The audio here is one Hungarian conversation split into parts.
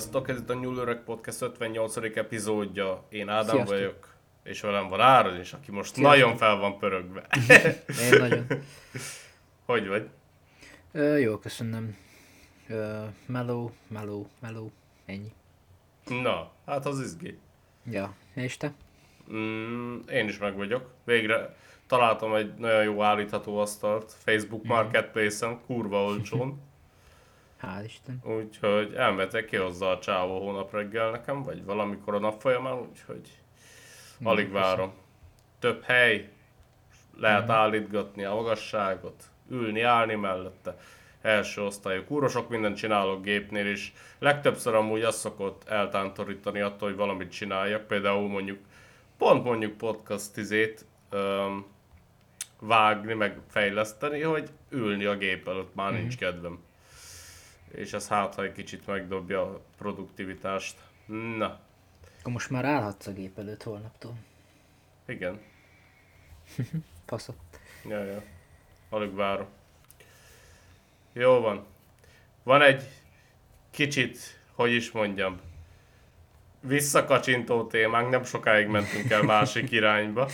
Sziasztok, ez itt a Nyúlőrök Podcast 58. epizódja. Én Ádám Sziasztok. vagyok, és velem van Áron is, aki most Sziasztok. nagyon fel van pörögve. Én nagyon. hogy vagy? Ö, jó, köszönöm. Ö, meló, meló, meló. Ennyi. Na, hát az izgi. Ja, és te? Mm, én is meg vagyok. Végre találtam egy nagyon jó állítható asztalt Facebook Marketplace-en, kurva olcsón. Hál' Isten. Úgyhogy elmetek ki hozzá a csávó hónap reggel nekem, vagy valamikor a nap folyamán, úgyhogy alig várom. Több hely, lehet állítgatni a magasságot, ülni, állni mellette. Első osztályú kurva sok mindent csinálok gépnél, és legtöbbször amúgy azt szokott eltántorítani attól, hogy valamit csináljak. Például mondjuk, pont mondjuk podcast izét, öm, vágni, meg fejleszteni, hogy ülni a gép előtt már nincs kedvem. És ez hát, ha egy kicsit megdobja a produktivitást. Na, most már állhatsz a gép előtt holnaptól. igen. Faszok. Ja, ja. Alig várom. Jó van. Van egy kicsit, hogy is mondjam, visszakacsintó témánk, nem sokáig mentünk el másik irányba.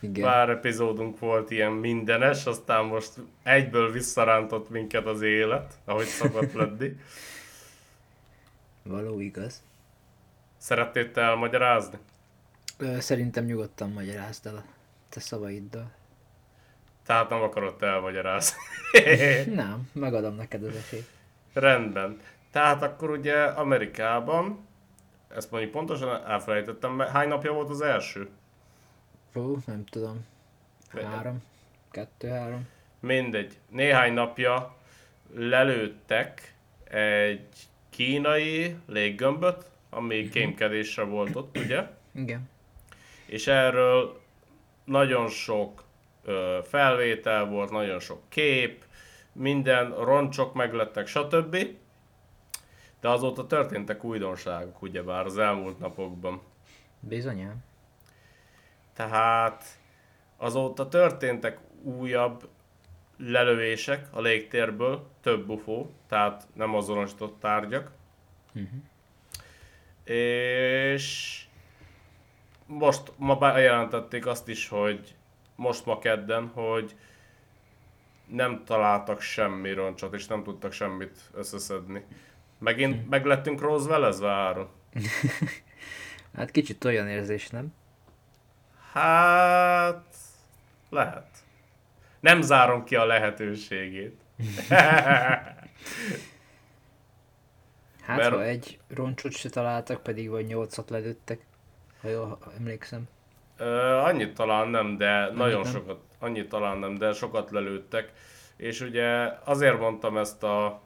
Igen. Pár epizódunk volt ilyen mindenes, aztán most egyből visszarántott minket az élet, ahogy szokott lenni. Való igaz. Szeretnéd te elmagyarázni? Ö, szerintem nyugodtan magyarázd el a te szavaiddal. Tehát nem akarod te elmagyarázni. Nem, megadom neked az esélyt. Rendben. Tehát akkor ugye Amerikában, ezt mondjuk pontosan elfelejtettem, hány napja volt az első? Fú, nem tudom. Három. Kettő, három. Mindegy. Néhány napja lelőttek egy kínai léggömböt, ami kémkedésre volt ott, ugye? Igen. És erről nagyon sok ö, felvétel volt, nagyon sok kép, minden roncsok meglettek, stb. De azóta történtek újdonságok, ugyebár az elmúlt napokban. Bizonyám. Tehát azóta történtek újabb lelövések a légtérből, több UFO, tehát nem azonosított tárgyak. És most ma bejelentették azt is, hogy most ma kedden, hogy nem találtak semmi roncsot, és nem tudtak semmit összeszedni. Megint meg lettünk Roswellezve, Áron? Hát kicsit olyan érzés, nem? Hát... Lehet. Nem zárom ki a lehetőségét. Hát Mert- ha egy roncsot se találtak, pedig vagy nyolcat lelőttek. Ha jól emlékszem. Ö, annyit talán nem, de nagyon nem? sokat, annyit talán nem, de sokat lelőttek. És ugye azért mondtam ezt a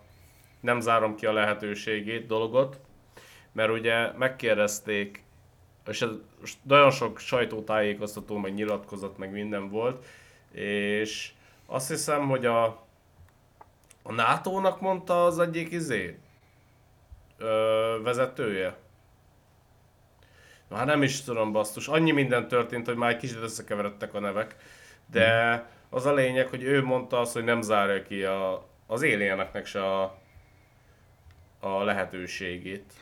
nem zárom ki a lehetőségét dolgot, mert ugye megkérdezték, és ez nagyon sok sajtótájékoztató, meg nyilatkozat, meg minden volt, és azt hiszem, hogy a, a NATO-nak mondta az egyik izé, ö, vezetője, már nem is tudom, basszus. Annyi minden történt, hogy már egy kicsit összekeveredtek a nevek. De az a lényeg, hogy ő mondta azt, hogy nem zárja ki a, az alieneknek se a, a lehetőségét.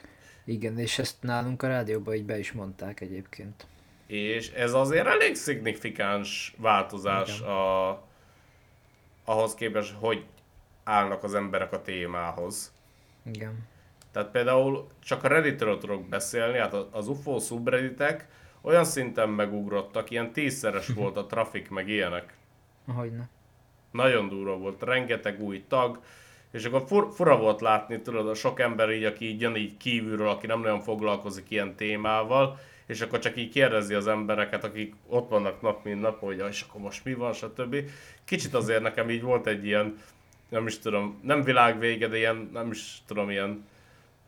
Igen, és ezt nálunk a rádióban így be is mondták egyébként. És ez azért elég szignifikáns változás a, ahhoz képest, hogy állnak az emberek a témához. Igen. Tehát például csak a Redditről tudok beszélni, hát az UFO subredditek olyan szinten megugrottak, ilyen tízszeres volt a trafik, meg ilyenek. Ahogyne. Nagyon durva volt, rengeteg új tag, és akkor fur, fura volt látni, tudod, a sok ember így, aki így jön így kívülről, aki nem nagyon foglalkozik ilyen témával, és akkor csak így kérdezi az embereket, akik ott vannak nap mint nap, hogy "Ja, és akkor most mi van, stb. Kicsit azért nekem így volt egy ilyen, nem is tudom, nem világvége, de ilyen, nem is tudom, ilyen,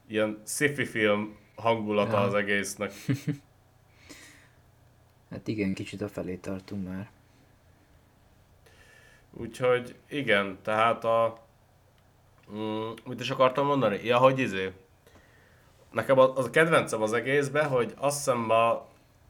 ilyen sci-fi film hangulata Ja. az egésznek. Hát igen, kicsit a felé tartunk már. Úgyhogy igen, tehát a... Mm, mit is akartam mondani? Ja, hogy izé. Nekem az, az a kedvencem az egészben, hogy azt hiszem ma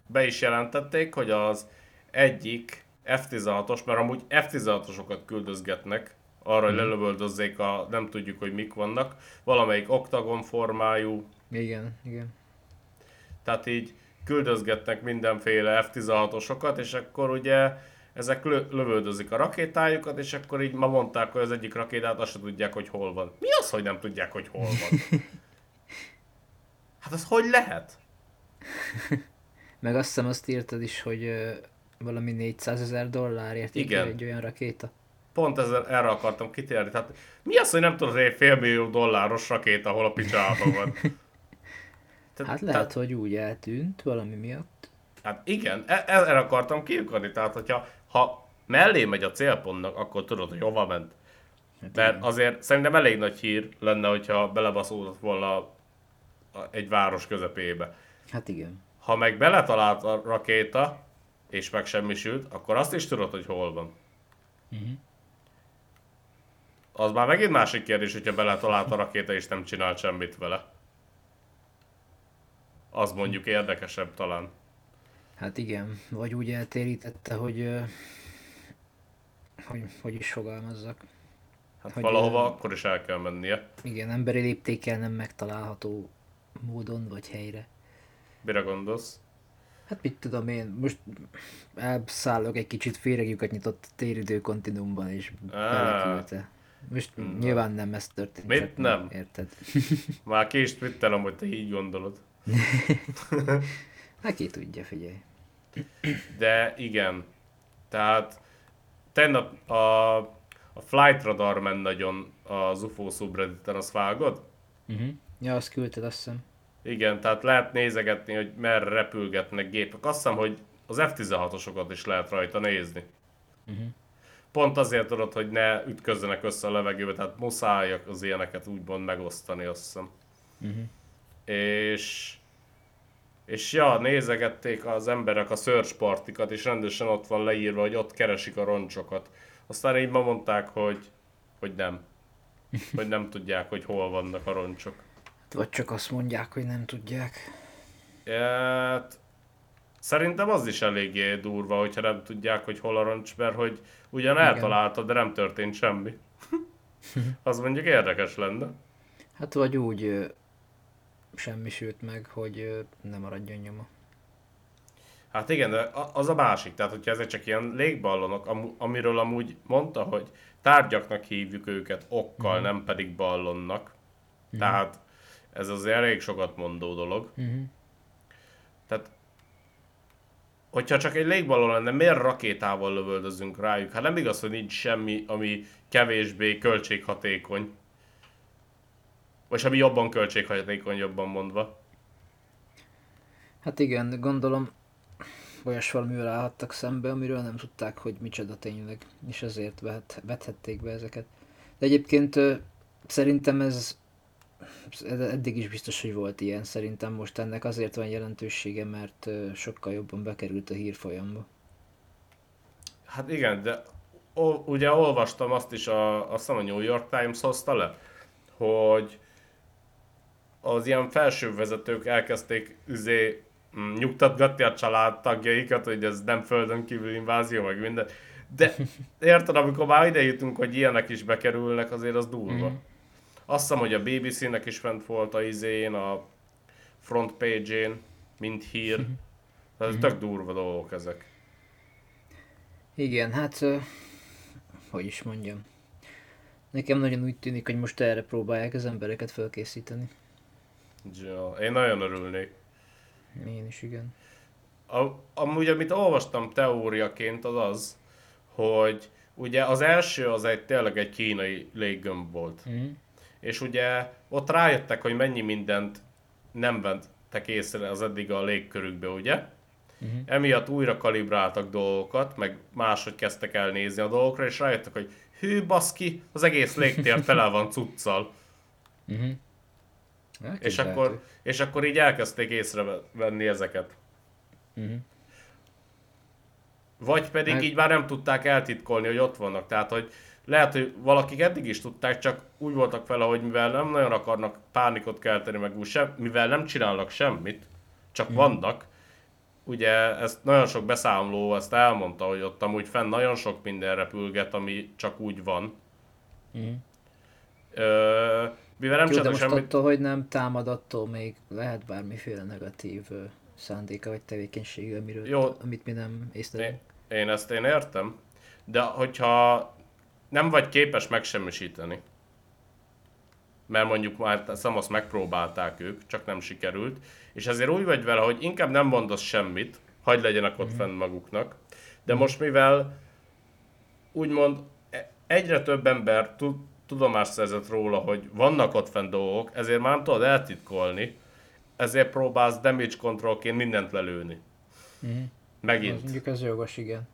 be is jelentették, hogy az egyik F-16-os, mert amúgy F-16-osokat küldözgetnek arra, hogy lelövöldözzék a nem tudjuk, hogy mik vannak, valamelyik oktagon formájú Igen, igen. Tehát így küldözgetnek mindenféle F-16-osokat, és akkor ugye ezek lö- lövöldözik a rakétájukat, és akkor így ma mondták, hogy az egyik rakétát azt se tudják, hogy hol van. Mi az, hogy nem tudják, hogy hol van? Hát az hogy lehet? Meg azt hiszem azt írtad is, hogy ö, valami 400 ezer dollárért Igen. egy olyan rakéta. Pont ezzel, erre akartam kitérni. Tehát mi az, hogy nem tudod, hogy egy félmillió dolláros rakéta, ahol a picsában van? Tehát, Hát lehet, hogy úgy eltűnt valami miatt. Hát igen, e- erre akartam kiukadni. Tehát, hogyha ha mellé megy a célpontnak, akkor tudod, hogy hova ment. Hát Mert igen. azért szerintem elég nagy hír lenne, hogyha belebaszódott volna egy város közepébe. Hát igen. Ha meg beletalált a rakéta, és megsemmisült, akkor azt is tudod, hogy hol van. Mhm. Az már megint másik kérdés, hogyha beletalált a rakéta, és nem csinált semmit vele. Az mondjuk érdekesebb talán. Hát igen, vagy úgy eltérítette, hogy, hogy hogy is fogalmazzak. Hát Hogy, valahova ö, akkor is el kell mennie. Igen, emberi léptékkel nem megtalálható módon vagy helyre. Mire gondolsz? Hát mit tudom én, most elszállok egy kicsit, féregjüket nyitott a téridő kontinuumban és beleküldte. Most nyilván nem ez történt. Mit nem? Érted? Már ki is twittelem, hogy te így gondolod. Hát ki tudja, figyelj. De igen. Tehát tegnap a, a Flight Radar men nagyon az UFO subredditen, azt vágod? Uh-huh. Ja, azt küldted, azt hiszem. Igen, tehát lehet nézegetni, hogy merre repülgetnek gépek. Azt hiszem, hogy az F-16-osokat is lehet rajta nézni. Uh-huh. Pont azért tudod, hogy ne ütközzenek össze a levegőbe, tehát muszáj az ilyeneket úgymond megosztani, azt hiszem. Uh-huh. És, és ja, nézegették az emberek a search partikat, és rendesen ott van leírva, hogy ott keresik a roncsokat. Aztán így ma mondták, hogy, hogy nem. Hogy nem tudják, hogy hol vannak a roncsok. Vagy csak azt mondják, hogy nem tudják. Hát, szerintem az is eléggé durva, hogyha nem tudják, hogy hol a roncs, mert hogy ugyan eltaláltad, de nem történt semmi. az mondjuk érdekes lenne. Hát vagy úgy semmisült meg, hogy nem maradjon nyoma. Hát igen, de az a másik, tehát hogyha ezek csak ilyen légballonok, amiről amúgy mondta, hogy tárgyaknak hívjuk őket okkal, Mhm. nem pedig ballonnak. Tehát ez az elég sokat mondó dolog. Uh-huh. Tehát, hogyha csak egy légballon lenne, miért rakétával lövöldözünk rájuk? Hát nem igaz, hogy nincs semmi, ami kevésbé költséghatékony. Vagy ami jobban költséghatékony, jobban mondva. Hát igen, gondolom olyas valamivel állhattak szembe, amiről nem tudták, hogy micsoda tényleg, és ezért vehet, vethették be ezeket. De egyébként szerintem ez eddig is biztos, hogy volt ilyen, szerintem most ennek azért van jelentősége, mert sokkal jobban bekerült a hírfolyamba. Hát igen, de o, ugye olvastam azt is, a, azt hiszem a New York Times hozta le, hogy az ilyen felső vezetők elkezdték üzé, mm, nyugtatgatni a családtagjaikat, hogy ez nem földön kívül invázió, meg minden. De érted, amikor már ide jutunk, hogy ilyenek is bekerülnek, azért az durva. Mhm. Azt hiszem, hogy a BBC-nek is fent volt a izén, a front page-én, mint hír. Tehát ez tök durva dolgok ezek. Igen, hát hogy is mondjam. Nekem nagyon úgy tűnik, hogy most erre próbálják az embereket felkészíteni. Ja, én nagyon örülnék. Én is, igen. A, amúgy, amit olvastam teóriaként, az az, hogy ugye az első az egy tényleg egy kínai léggömb volt. Mm. És ugye ott rájöttek, hogy mennyi mindent nem vettek észre az eddig a légkörükbe, ugye? Mhm. Emiatt újra kalibráltak dolgokat, meg máshogy kezdtek el nézni a dolgokra, és rájöttek, hogy hű baszki, az egész légtér tele van cuccal. Uh-huh. És akkor, és akkor így elkezdték észrevenni ezeket. Uh-huh. Vagy pedig Meg- így már nem tudták eltitkolni, hogy ott vannak. Tehát, hogy lehet, hogy valakik eddig is tudták, csak úgy voltak vele, hogy mivel nem nagyon akarnak pánikot kelteni, meg úgy sem, mivel nem csinálnak semmit, csak Mhm. vannak, ugye ezt nagyon sok beszámoló ezt elmondta, hogy ott amúgy fenn nagyon sok minden repülget, ami csak úgy van. Uh-huh. Ö, Mivel nem most semmit, attól, hogy nem támad, attól még lehet bármiféle negatív szándéka vagy tevékenysége, amiről, Jó. amit mi nem észlelünk. én ezt én értem, de hogyha nem vagy képes megsemmisíteni, mert mondjuk már Szamasz megpróbálták ők, csak nem sikerült, és ezért úgy vagy vele, hogy inkább nem mondasz semmit, hagyd legyenek ott fenn maguknak, de most mivel úgymond e- egyre több ember tud, tudomást szerzett róla, hogy vannak ott fenn dolgok, ezért már nem tudod eltitkolni, ezért próbálsz damage controlként mindent lelőni. Mhm. Az Megint. mondjuk ez jogos, igen.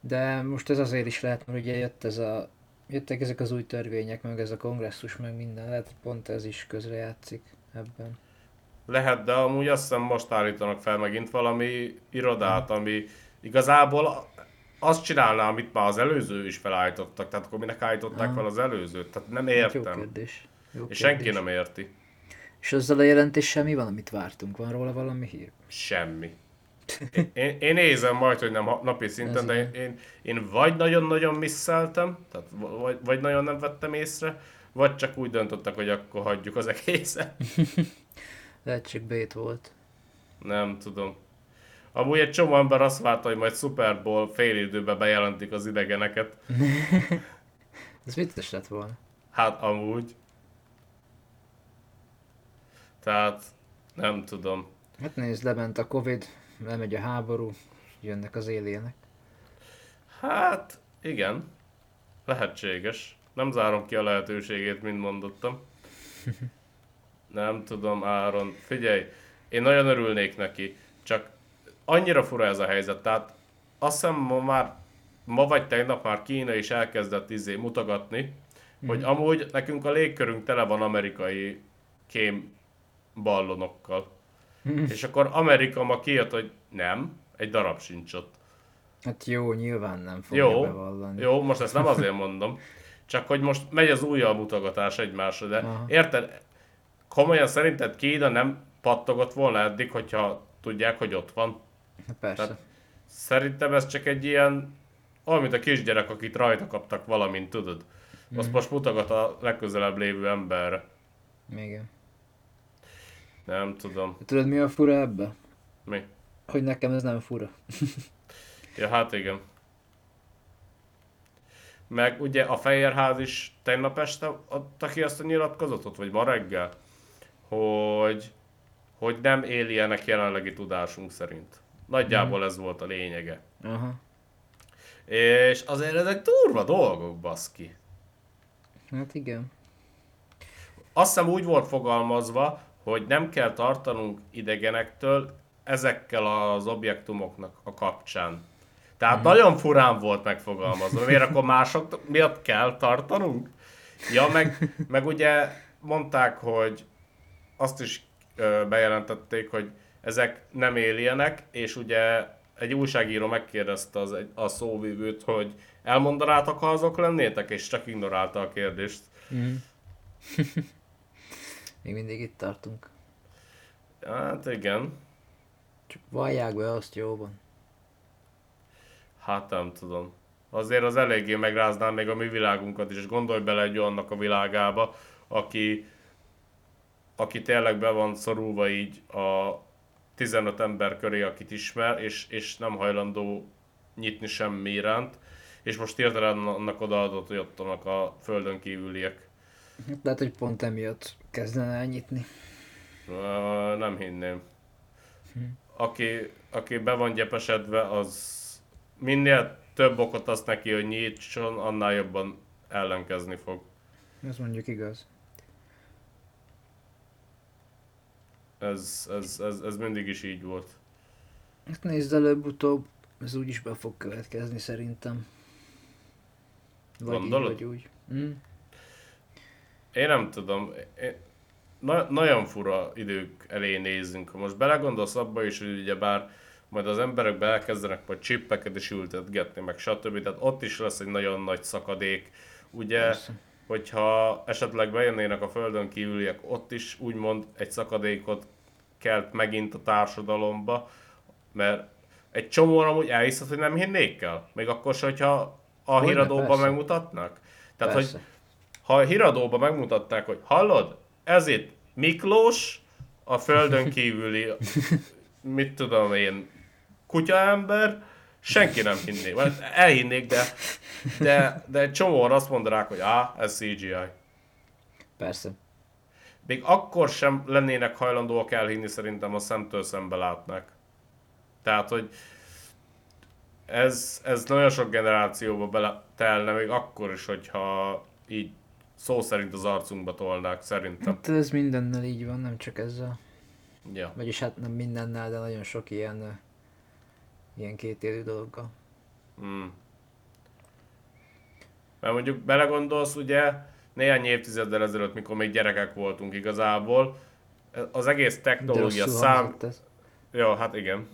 De most ez azért is lehet, mert ugye jött ez a, jöttek ezek az új törvények, meg ez a kongresszus, meg minden, lehet pont ez is közrejátszik ebben. Lehet, de amúgy azt hiszem most állítanak fel megint valami irodát, ami igazából azt csinálná, amit már az előző is felállítottak, tehát akkor minek állították Aha. fel az előzőt, tehát nem Hát Jó értem. kérdés. Jó És kérdés. senki nem érti. És azzal a jelentéssel mi van, amit vártunk? Van róla valami hír? Semmi. Én, én, én nézem majd, hogy nem napi szinten, Ez de én, én, én vagy nagyon-nagyon misszeltem, tehát vagy, vagy nagyon nem vettem észre, vagy csak úgy döntöttek, hogy akkor hagyjuk az egészet. Lehet csak bét volt. Nem tudom. Amúgy egy csomó ember azt várta, hogy majd Super Bowl fél időben bejelentik az idegeneket. Ez vicces lett volna. Hát amúgy. Tehát nem tudom. Hát nézd, lement a Covid, lemegy a háború, jönnek az éljenek. Hát igen. Lehetséges. Nem zárom ki a lehetőségét, mint mondottam. Nem tudom, Áron. Figyelj, én nagyon örülnék neki, csak annyira fura ez a helyzet. Tehát azt hiszem ma már, ma vagy tegnap már Kína is elkezdett izé mutogatni, hogy amúgy nekünk a légkörünk tele van amerikai kém ballonokkal. És akkor Amerika ma kijött, hogy nem, egy darab sincs ott. Hát jó, nyilván nem fogja Jó, bevallani. jó, most ezt nem azért mondom, csak hogy most megy az újjal mutogatás egymásra, de Aha. érted, komolyan szerinted Kína nem pattogott volna eddig, hogyha tudják, hogy ott van? Hát Persze. Tehát szerintem ez csak egy ilyen, mint a kisgyerek, akit rajta kaptak valamint, tudod? Azt most mutogat a legközelebb lévő emberre. Igen. Nem tudom. Tudod mi a fura ebbe? Mi? Hogy nekem ez nem fura. Ja, hát igen. Meg ugye a Fehérház is tegnap este adta ki azt a nyilatkozatot, vagy ma reggel, hogy, hogy nem éljenek jelenlegi tudásunk szerint. Nagyjából ez volt a lényege. Aha. És azért ezek durva dolgok, baszki. Hát igen. Azt hiszem úgy volt fogalmazva, hogy nem kell tartanunk idegenektől ezekkel az objektumoknak a kapcsán. Tehát mm. nagyon furán volt megfogalmazva. Miért akkor mások miatt kell tartanunk? Ja, meg, meg ugye mondták, hogy azt is bejelentették, hogy ezek nem éljenek, és ugye egy újságíró megkérdezte az, a szóvívőt, hogy elmondanátok, ha azok lennétek, és csak ignorálta a kérdést. Mm. Még mindig itt tartunk. Hát igen. Csak vallják be azt jóban. Hát nem tudom. Azért az eléggé megráznál még a mi világunkat is, és gondolj bele egy olyannak a világába, aki, aki tényleg be van szorulva így a 15 ember köré, akit ismer, és, és nem hajlandó nyitni semmi iránt, és most hirtelen annak odaadott, hogy ott vannak a földön kívüliek. Lehet, hogy pont emiatt kezdene elnyitni. Ö, Nem hinném. Aki, aki be van gyepesedve, az minél több okot azt neki, hogy nyitson, annál jobban ellenkezni fog. Ez mondjuk igaz. Ez, ez, ez, ez mindig is így volt. Hát nézd előbb-utóbb, ez úgyis be fog következni szerintem. Vagy Gondolod? így, vagy úgy. Mm. Én nem tudom. Én, na, nagyon fura idők elé nézzünk. Ha most belegondolsz abba is, hogy ugye bár majd az emberek elkezdenek majd csippeket is ültetgetni, meg stb. Tehát ott is lesz egy nagyon nagy szakadék. Ugye, Persze. Hogyha esetleg bejönnének a földön kívüliek, ott is úgymond egy szakadékot kelt megint a társadalomba, mert egy csomóan amúgy elhiszed, hogy nem hinnék el. Még akkor se, hogyha a Hogyne, híradóban persze. megmutatnak. Tehát, hogy Persze. ha a híradóban megmutatták, hogy hallod, ez itt Miklós, a földön kívüli, mit tudom én, kutyaember, senki nem hinné. Elhinnék, de, de, de egy csomóan azt mondanák, hogy á, ez CGI. Persze. Még akkor sem lennének hajlandóak elhinni, szerintem a szemtől szembe látnak. Tehát, hogy ez, ez nagyon sok generációba beletelne, még akkor is, hogyha így szó szerint az arcunkba tolnák, szerintem. Hát ez mindennel így van, nem csak ezzel. Ja. Vagyis hát nem mindennel, de nagyon sok ilyen, ilyen kétélű dologgal. Mm. Mert mondjuk belegondolsz, ugye, néhány évtizeddel ezelőtt, mikor még gyerekek voltunk igazából, az egész technológia szám... Jó, hát igen.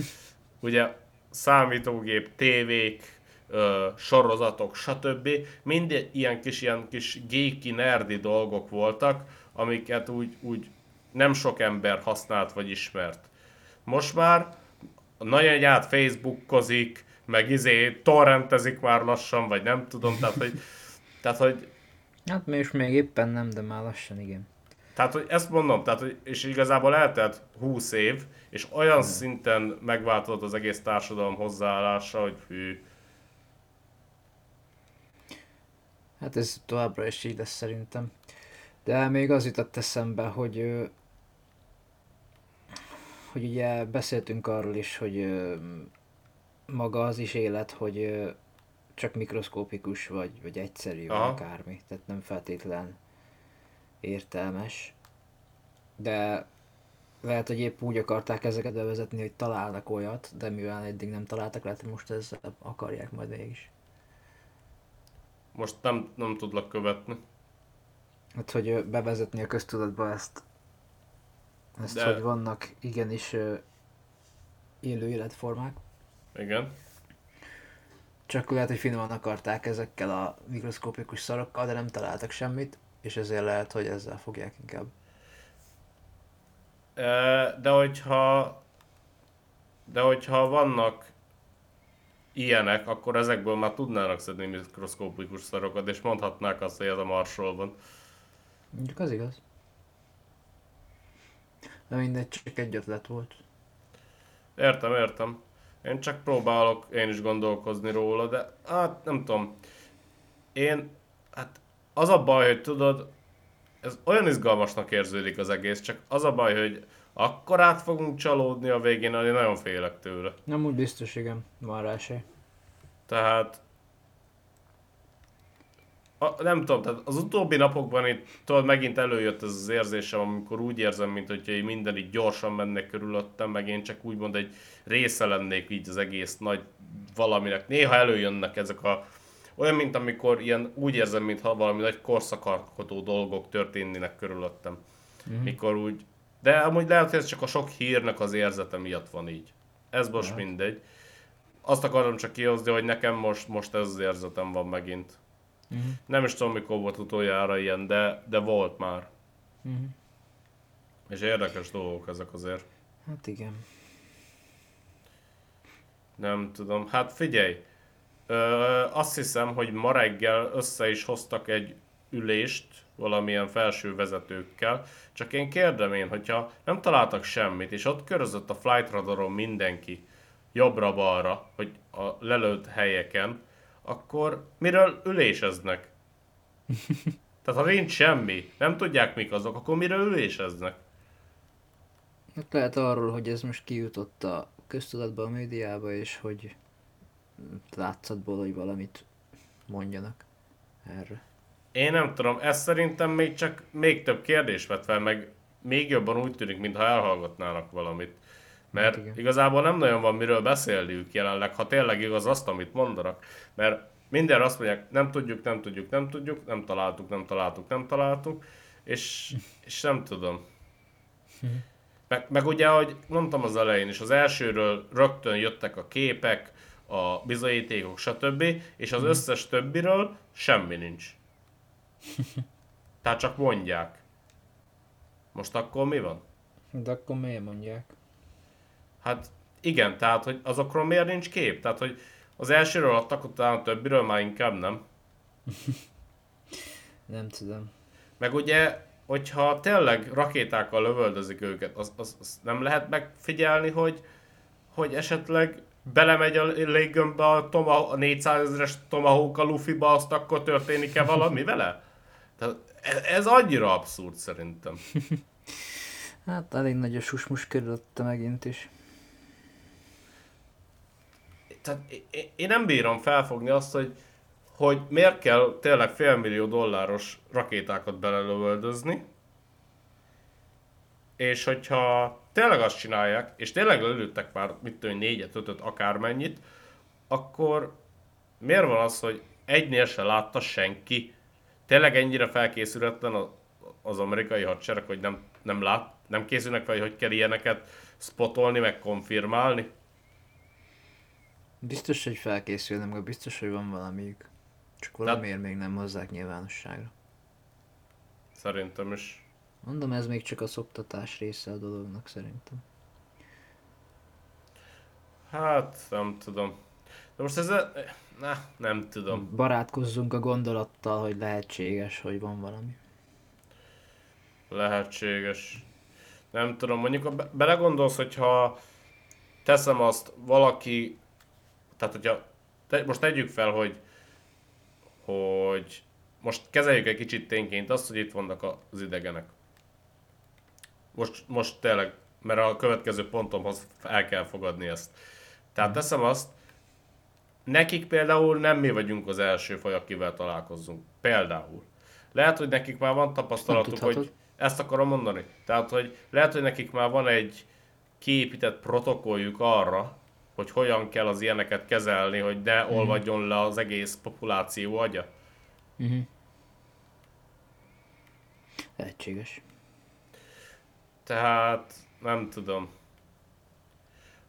ugye számítógép, tévék, ö, sorozatok, stb. Mind ilyen kis, ilyen kis geeky, nerdi dolgok voltak, amiket úgy, úgy nem sok ember használt vagy ismert. Most már a nagy egyát Facebookozik, meg izé torrentezik már lassan, vagy nem tudom, tehát hogy, tehát, hogy Hát és még éppen nem, de már lassan igen. tehát, hogy ezt mondom, tehát, hogy, és igazából eltelt 20 év, és olyan szinten megváltozott az egész társadalom hozzáállása, hogy hű, Hát ez továbbra is így lesz szerintem. De még az jutott eszembe, hogy hogy ugye beszéltünk arról is, hogy maga az is élet, hogy csak mikroszkópikus vagy, vagy egyszerű, vagy Aha. akármi. Tehát nem feltétlen értelmes. De lehet, hogy épp úgy akarták ezeket bevezetni, hogy találnak olyat, de mivel eddig nem találtak, lehet, hogy most ezzel akarják majd mégis. most nem, nem tudlak követni. Hát, hogy bevezetni a köztudatba ezt, ezt De- hogy vannak igenis élő életformák. Igen. Csak lehet, hogy finoman akarták ezekkel a mikroszkópikus szarokkal, de nem találtak semmit, és ezért lehet, hogy ezzel fogják inkább. De hogyha de hogyha vannak ilyenek, akkor ezekből már tudnának szedni mikroszkópikus szarokat, és mondhatnák azt, hogy ez a Marsról van. Mondjuk az igaz. De mindegy, csak egy ötlet volt. Értem, értem. Én csak próbálok én is gondolkozni róla, de hát nem tudom. Én, hát az a baj, hogy tudod, ez olyan izgalmasnak érződik az egész, csak az a baj, hogy akkor át fogunk csalódni a végén, hogy én nagyon félek tőle. Nem úgy biztos, igen, van rá esély. Tehát a, nem tudom, tehát az utóbbi napokban itt tudod, megint előjött ez az érzésem, amikor úgy érzem, mint hogyha így minden így gyorsan menne körülöttem, meg én csak úgymond egy része lennék így az egész nagy valaminek. Néha előjönnek ezek a olyan, mint amikor ilyen úgy érzem, mintha valami nagy korszakalkotó dolgok történnének körülöttem. Mm. Mikor úgy... De amúgy lehet, hogy ez csak a sok hírnek az érzete miatt van így. Ez most Lehet. mindegy. Azt akarom csak kihozni, hogy nekem most, most ez az érzetem van megint. Mhm. Nem is tudom, mikor volt utoljára ilyen, de, de volt már. Mhm. És érdekes dolgok ezek azért. Hát igen. Nem tudom. Hát figyelj, ö, azt hiszem, hogy ma reggel össze is hoztak egy ülést valamilyen felső vezetőkkel, csak én kérdem én, hogyha nem találtak semmit, és ott körözött a flight radaron mindenki jobbra-balra, hogy a lelőtt helyeken, akkor miről üléseznek? Tehát ha nincs semmi, nem tudják mik azok, akkor miről üléseznek? Hát lehet arról, hogy ez most kijutott a köztudatba, a médiába, és hogy látszatból, hogy valamit mondjanak erre. Én nem tudom, ez szerintem még csak még több kérdés vet fel, meg még jobban úgy tűnik, mintha elhallgatnának valamit. Mert Hát igen. igazából nem nagyon van miről beszélniük jelenleg, ha tényleg igaz azt, amit mondanak. Mert minden azt mondják, nem tudjuk, nem tudjuk, nem tudjuk, nem találtuk, nem találtuk, nem találtuk, és, és nem tudom. Meg, meg ugye, ahogy mondtam az elején is, az elsőről rögtön jöttek a képek, a bizonyítékok, stb. És az összes többiről semmi nincs. Tehát csak mondják. Most akkor mi van? De akkor miért mondják? Hát igen, tehát hogy azokról miért nincs kép? Tehát, hogy az elsőről adtak, utána a többiről már inkább nem. Nem tudom. Meg ugye, hogyha tényleg rakétákkal lövöldözik őket, az, az, az nem lehet megfigyelni, hogy, hogy esetleg belemegy a léggömbbe a, Toma, a 400 ezeres Tomahawk a Luffy-ba, azt akkor történik-e valami vele? Tehát ez, ez annyira abszurd szerintem. Hát elég nagy a susmus körülötte megint is. Tehát én nem bírom felfogni azt, hogy, hogy miért kell tényleg félmillió dolláros rakétákat belelövöldözni, és hogyha tényleg azt csinálják, és tényleg lelőttek már, mit tudom, négyet, ötöt, akármennyit, akkor miért van az, hogy egynél se látta senki? Tényleg ennyire felkészületlen az amerikai hadsereg, hogy nem, nem, lát, nem készülnek fel, hogy kell ilyeneket spotolni, meg konfirmálni? Biztos, hogy felkészülnek, meg biztos, hogy van valamiük. Csak valamiért még nem hozzák nyilvánosságra. Szerintem is. Mondom, ez még csak a szoktatás része a dolognak szerintem. Hát, nem tudom. De most ez... Ne, nem tudom. Barátkozzunk a gondolattal, hogy lehetséges, hogy van valami. Lehetséges. Nem tudom, mondjuk a be- belegondolsz, hogyha teszem azt valaki, tehát hogyha te, most tegyük fel, hogy hogy most kezeljük egy kicsit tényként azt, hogy itt vannak az idegenek. Most, most tényleg, mert a következő pontomhoz el kell fogadni ezt. Tehát teszem azt, nekik például nem mi vagyunk az első faj, akivel találkozzunk. Például. Lehet, hogy nekik már van tapasztalatuk, hogy ezt akarom mondani. Tehát, hogy lehet, hogy nekik már van egy kiépített protokolljuk arra, hogy hogyan kell az ilyeneket kezelni, hogy ne mm. olvadjon le az egész populáció agya. Mm-hmm. Lehetséges. Tehát nem tudom.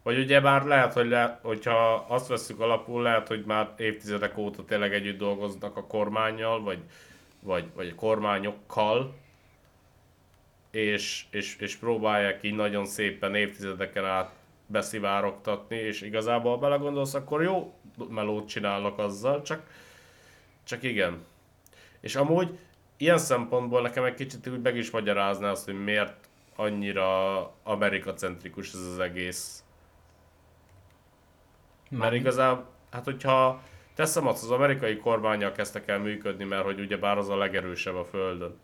Vagy ugye már lehet, hogy le, hogyha azt veszük alapul, lehet, hogy már évtizedek óta tényleg együtt dolgoznak a kormányjal, vagy, vagy, vagy a kormányokkal, és, és, és próbálják így nagyon szépen évtizedeken át beszivárogtatni, és igazából belegondolsz, akkor jó melót csinálnak azzal, csak, csak igen. És amúgy ilyen szempontból nekem egy kicsit úgy meg is magyarázná azt, hogy miért annyira amerikacentrikus ez az egész. Mert igazából, hát hogyha teszem azt, az amerikai kormányjal kezdtek el működni, mert hogy ugye bár az a legerősebb a Földön.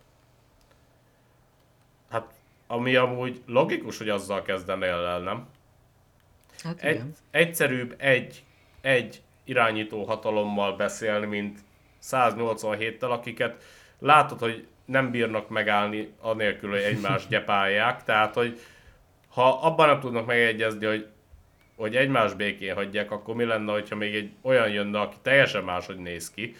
Hát, ami amúgy logikus, hogy azzal kezdenél el, nem? Hát egy, egyszerűbb egy, egy irányító hatalommal beszélni, mint 187-tel, akiket látod, hogy nem bírnak megállni anélkül, hogy egymást gyepálják. Tehát, hogy ha abban nem tudnak megegyezni, hogy, hogy egymás békén hagyják, akkor mi lenne, hogyha még egy olyan jönne, aki teljesen máshogy néz ki.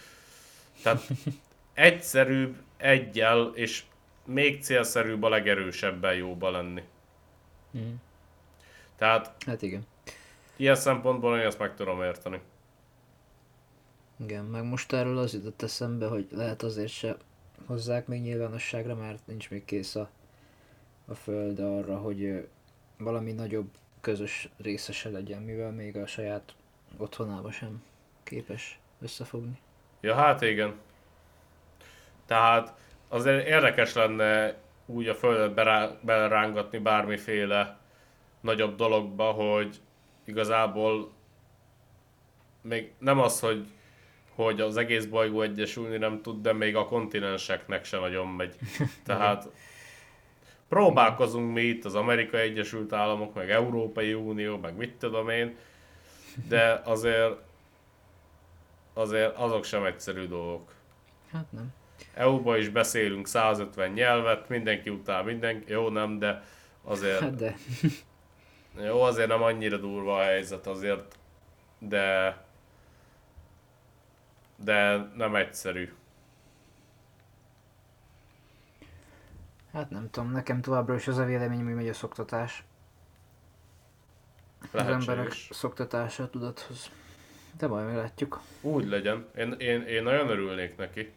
Tehát egyszerűbb egyel, és még célszerűbb a legerősebben jóba lenni. Mm. Tehát... Hát igen. Ilyen szempontból én ezt meg tudom érteni. Igen, meg most erről az jutott eszembe, hogy lehet azért se hozzák még nyilvánosságra, mert nincs még kész a, a föld arra, hogy valami nagyobb közös részese legyen, mivel még a saját otthonába sem képes összefogni. Ja, hát igen. Tehát azért érdekes lenne úgy a földet belerángatni bármiféle nagyobb dologba, hogy igazából még nem az, hogy hogy az egész bolygó egyesülni nem tud, de még a kontinenseknek se nagyon megy. Tehát próbálkozunk mi itt, az Amerikai Egyesült Államok, meg Európai Unió, meg mit tudom én, de azért azért azok sem egyszerű dolgok. Hát nem. EU-ba is beszélünk 150 nyelvet, mindenki utál mindenki, jó nem, de azért... Hát de. Jó, azért nem annyira durva a helyzet azért, de de nem egyszerű. Hát nem tudom, nekem továbbra is az a véleményem, hogy megy a szoktatás. Lehetséges. Az emberek szoktatása tudathoz. De majd meglátjuk. Úgy legyen. Én, én, én nagyon örülnék neki.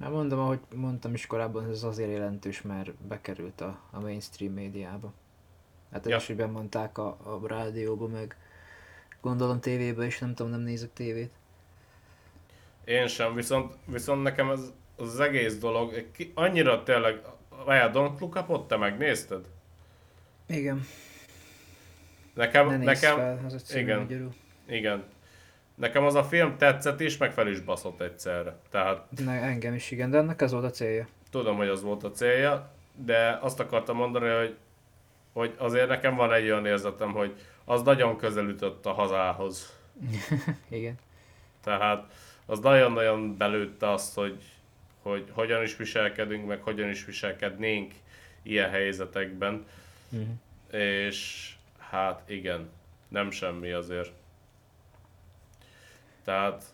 Hát mondom, ahogy mondtam is korábban, ez azért jelentős, mert bekerült a, a mainstream médiába. Hát ja. is, hogy bemondták a, a rádióba, meg gondolom tévébe is, nem tudom, nem nézek tévét. Én sem, viszont, viszont nekem ez az egész dolog ki- annyira tényleg, várjál, Don't Look Up-ot te megnézted? Igen, Nekem, ne nekem, fel, az egyszerűen igen. magyarul. igen. Nekem az a film tetszett is, meg fel is baszott egyszerre. Tehát Ne, engem is igen, de ennek ez volt a célja. tudom, hogy az volt a célja, de azt akartam mondani, hogy, hogy azért nekem van egy olyan érzetem, hogy az nagyon közel ütött a hazához. Igen. Tehát az nagyon-nagyon belőtte azt, hogy, hogy hogyan is viselkedünk, meg hogyan is viselkednénk ilyen helyzetekben. Mhm. És hát igen, nem semmi azért. Tehát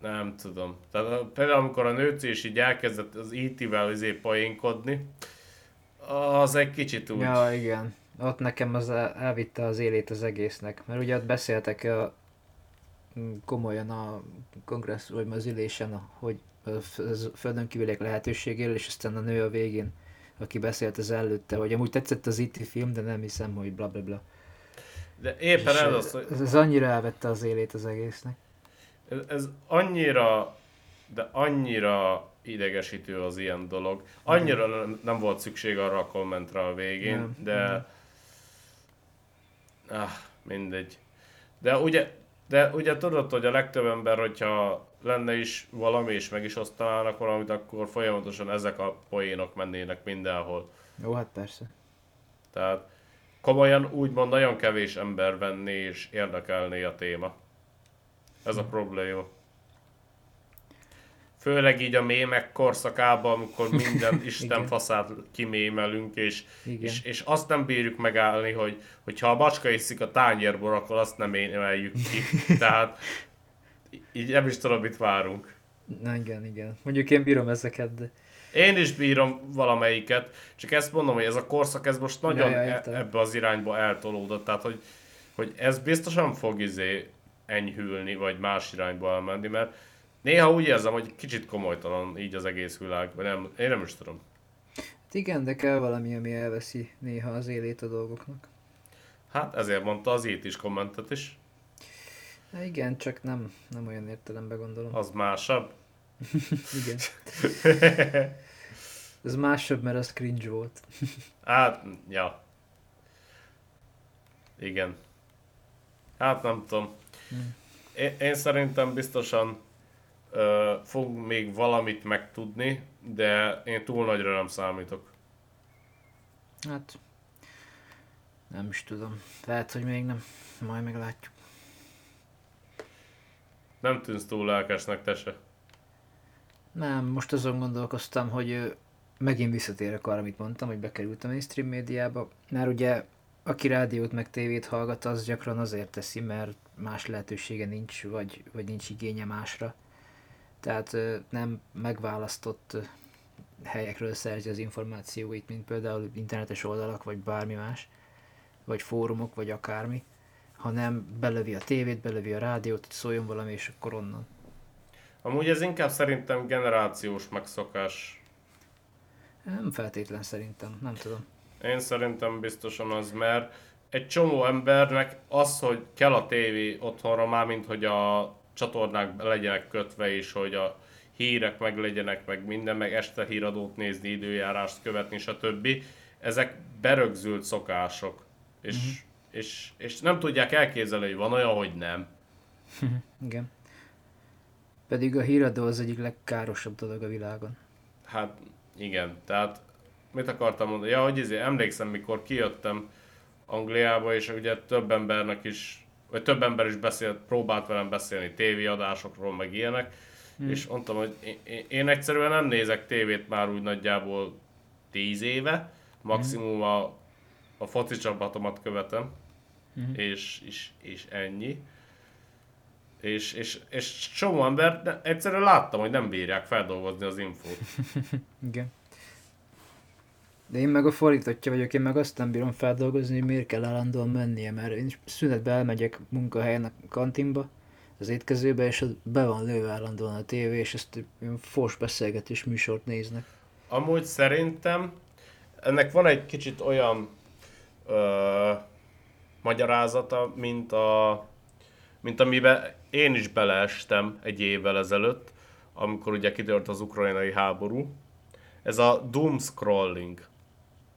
nem tudom. Tehát például amikor a nőci is így elkezdett az IT-vel izé poénkodni, az egy kicsit úgy. Ja, igen. Ott nekem az el- elvitte az élét az egésznek. Mert ugye ott beszéltek a, komolyan a kongresszus, vagy az ülésen, hogy a az földön kívüliek lehetőségéről, és aztán a nő a végén, aki beszélt az előtte, hogy amúgy tetszett az IT film, de nem hiszem, hogy bla bla bla. De éppen És, ez az, hogy ez, ez annyira elvette az élét az egésznek. Ez, ez annyira, de annyira idegesítő az ilyen dolog. Annyira nem, volt szükség arra a kommentre a végén, Nem, de... nem. Ah, mindegy. De ugye, de ugye tudod, hogy a legtöbb ember, hogyha lenne is valami, és meg is osztanának valamit, akkor folyamatosan ezek a poénok mennének mindenhol. Jó, hát persze. Tehát komolyan úgymond nagyon kevés ember venné és érdekelné a téma. Ez a probléma. Főleg így a mémek korszakában, amikor minden Isten faszát kimémelünk, és, Igen. és, és azt nem bírjuk megállni, hogy hogyha a macska iszik a tányérból, akkor azt nem emeljük ki. Tehát így nem is tudom, mit várunk. Na igen, igen. Mondjuk én bírom ezeket, de Én is bírom valamelyiket, csak ezt mondom, hogy ez a korszak, ez most nagyon Ja, ja, e- ebbe az irányba eltolódott, tehát hogy, hogy ez biztosan fog izé enyhülni, vagy más irányba elmenni, mert néha úgy érzem, hogy kicsit komolytalan így az egész világ, vagy nem, én nem is tudom. hát igen, de kell valami, ami elveszi néha az élét a dolgoknak. Hát ezért mondta az itt is kommentet is, Na igen, csak nem, nem olyan értelemben gondolom. az másabb. Igen. Ez másabb, mert az cringe volt. Hát, ja. Igen. Hát nem tudom. Hmm. Én, én szerintem biztosan fog még valamit megtudni, de én túl nagyra nem számítok. Hát, nem is tudom. Lehet, hogy még nem. Majd meglátjuk. Nem tűnsz túl lelkesnek, te se. Nem, most azon gondolkoztam, hogy megint visszatérek arra, amit mondtam, hogy bekerült a mainstream médiába. Mert ugye, aki rádiót meg tévét hallgat, az gyakran azért teszi, mert más lehetősége nincs, vagy, vagy nincs igénye másra. Tehát nem megválasztott helyekről szerzi az információit, mint például internetes oldalak, vagy bármi más, vagy fórumok, vagy akármi, hanem belövi a tévét, belövi a rádiót, hogy szóljon valami, és akkor onnan. Amúgy ez inkább szerintem generációs megszokás. Nem feltétlen szerintem, nem tudom. Én szerintem biztosan az, mert egy csomó embernek az, hogy kell a tévé otthonra, már mint hogy a csatornák legyenek kötve, és hogy a hírek meg legyenek, meg minden, meg este híradót nézni, időjárást követni, stb. Ezek berögzült szokások. És, Mhm. és, és nem tudják elképzelni, hogy van olyan, hogy nem. Igen. Pedig a híradó az egyik legkárosabb dolog a világon. Hát igen, tehát mit akartam mondani? Ja, hogy izé, emlékszem, mikor kijöttem Angliába, és ugye több embernek is, vagy több ember is beszélt, próbált velem beszélni tévéadásokról, meg ilyenek, hmm. és mondtam, hogy én, én, egyszerűen nem nézek tévét már úgy nagyjából 10 éve, maximum a, a foci csapatomat követem, Mhm. és, és, és ennyi. És, és, és csomó ember, egyszerűen láttam, hogy nem bírják feldolgozni az infót. Igen. De én meg a fordítottja vagyok, én meg azt nem bírom feldolgozni, hogy miért kell állandóan mennie, mert én szünetbe elmegyek munkahelyen a kantinba, az étkezőbe, és ott be van lőve állandóan a tévé, és ezt ilyen fors beszélgetés műsort néznek. Amúgy szerintem ennek van egy kicsit olyan ö, magyarázata, mint a mint amiben én is beleestem egy évvel ezelőtt, amikor ugye kitört az ukrajnai háború. Ez a doom scrolling.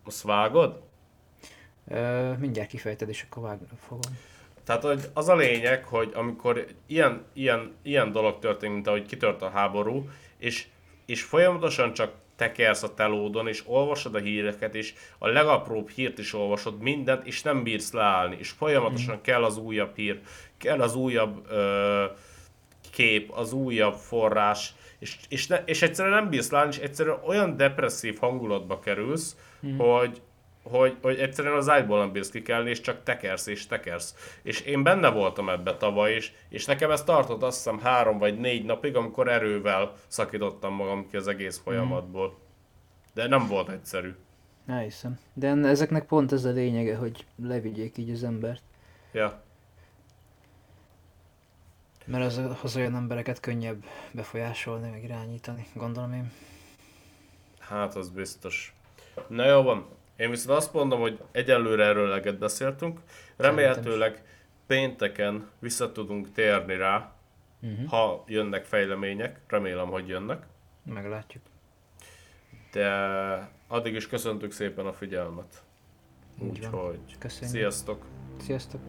Azt vágod? Ö, mindjárt kifejted, és akkor vágni fogom. Tehát hogy az a lényeg, hogy amikor ilyen, ilyen, ilyen dolog történik, mint ahogy kitört a háború, és, és folyamatosan csak tekersz a telódon, és olvasod a híreket, és a legapróbb hírt is olvasod, mindent, és nem bírsz leállni, és folyamatosan mm. kell az újabb hír, kell az újabb ö, kép, az újabb forrás, és, és, ne, és egyszerűen nem bírsz leállni, és egyszerűen olyan depresszív hangulatba kerülsz, mm. hogy, hogy, hogy egyszerűen az ágyból nem bírsz kikelni, és csak tekersz és tekersz. És én benne voltam ebbe tavaly is, és nekem ez tartott azt hiszem három vagy négy napig, amikor erővel szakítottam magam ki az egész folyamatból. De nem volt egyszerű. Elhiszem. De ezeknek pont ez a lényege, hogy levigyék így az embert. Ja. Mert az, az olyan embereket könnyebb befolyásolni, meg irányítani, gondolom én. Hát az biztos. Na jó van, én viszont azt mondom, hogy egyelőre erről leget beszéltünk. Remélhetőleg pénteken vissza tudunk térni rá, uh-huh. ha jönnek fejlemények. Remélem, hogy jönnek. Meglátjuk. De addig is köszöntük szépen a figyelmet. Úgyhogy Köszönjük. sziasztok! Sziasztok!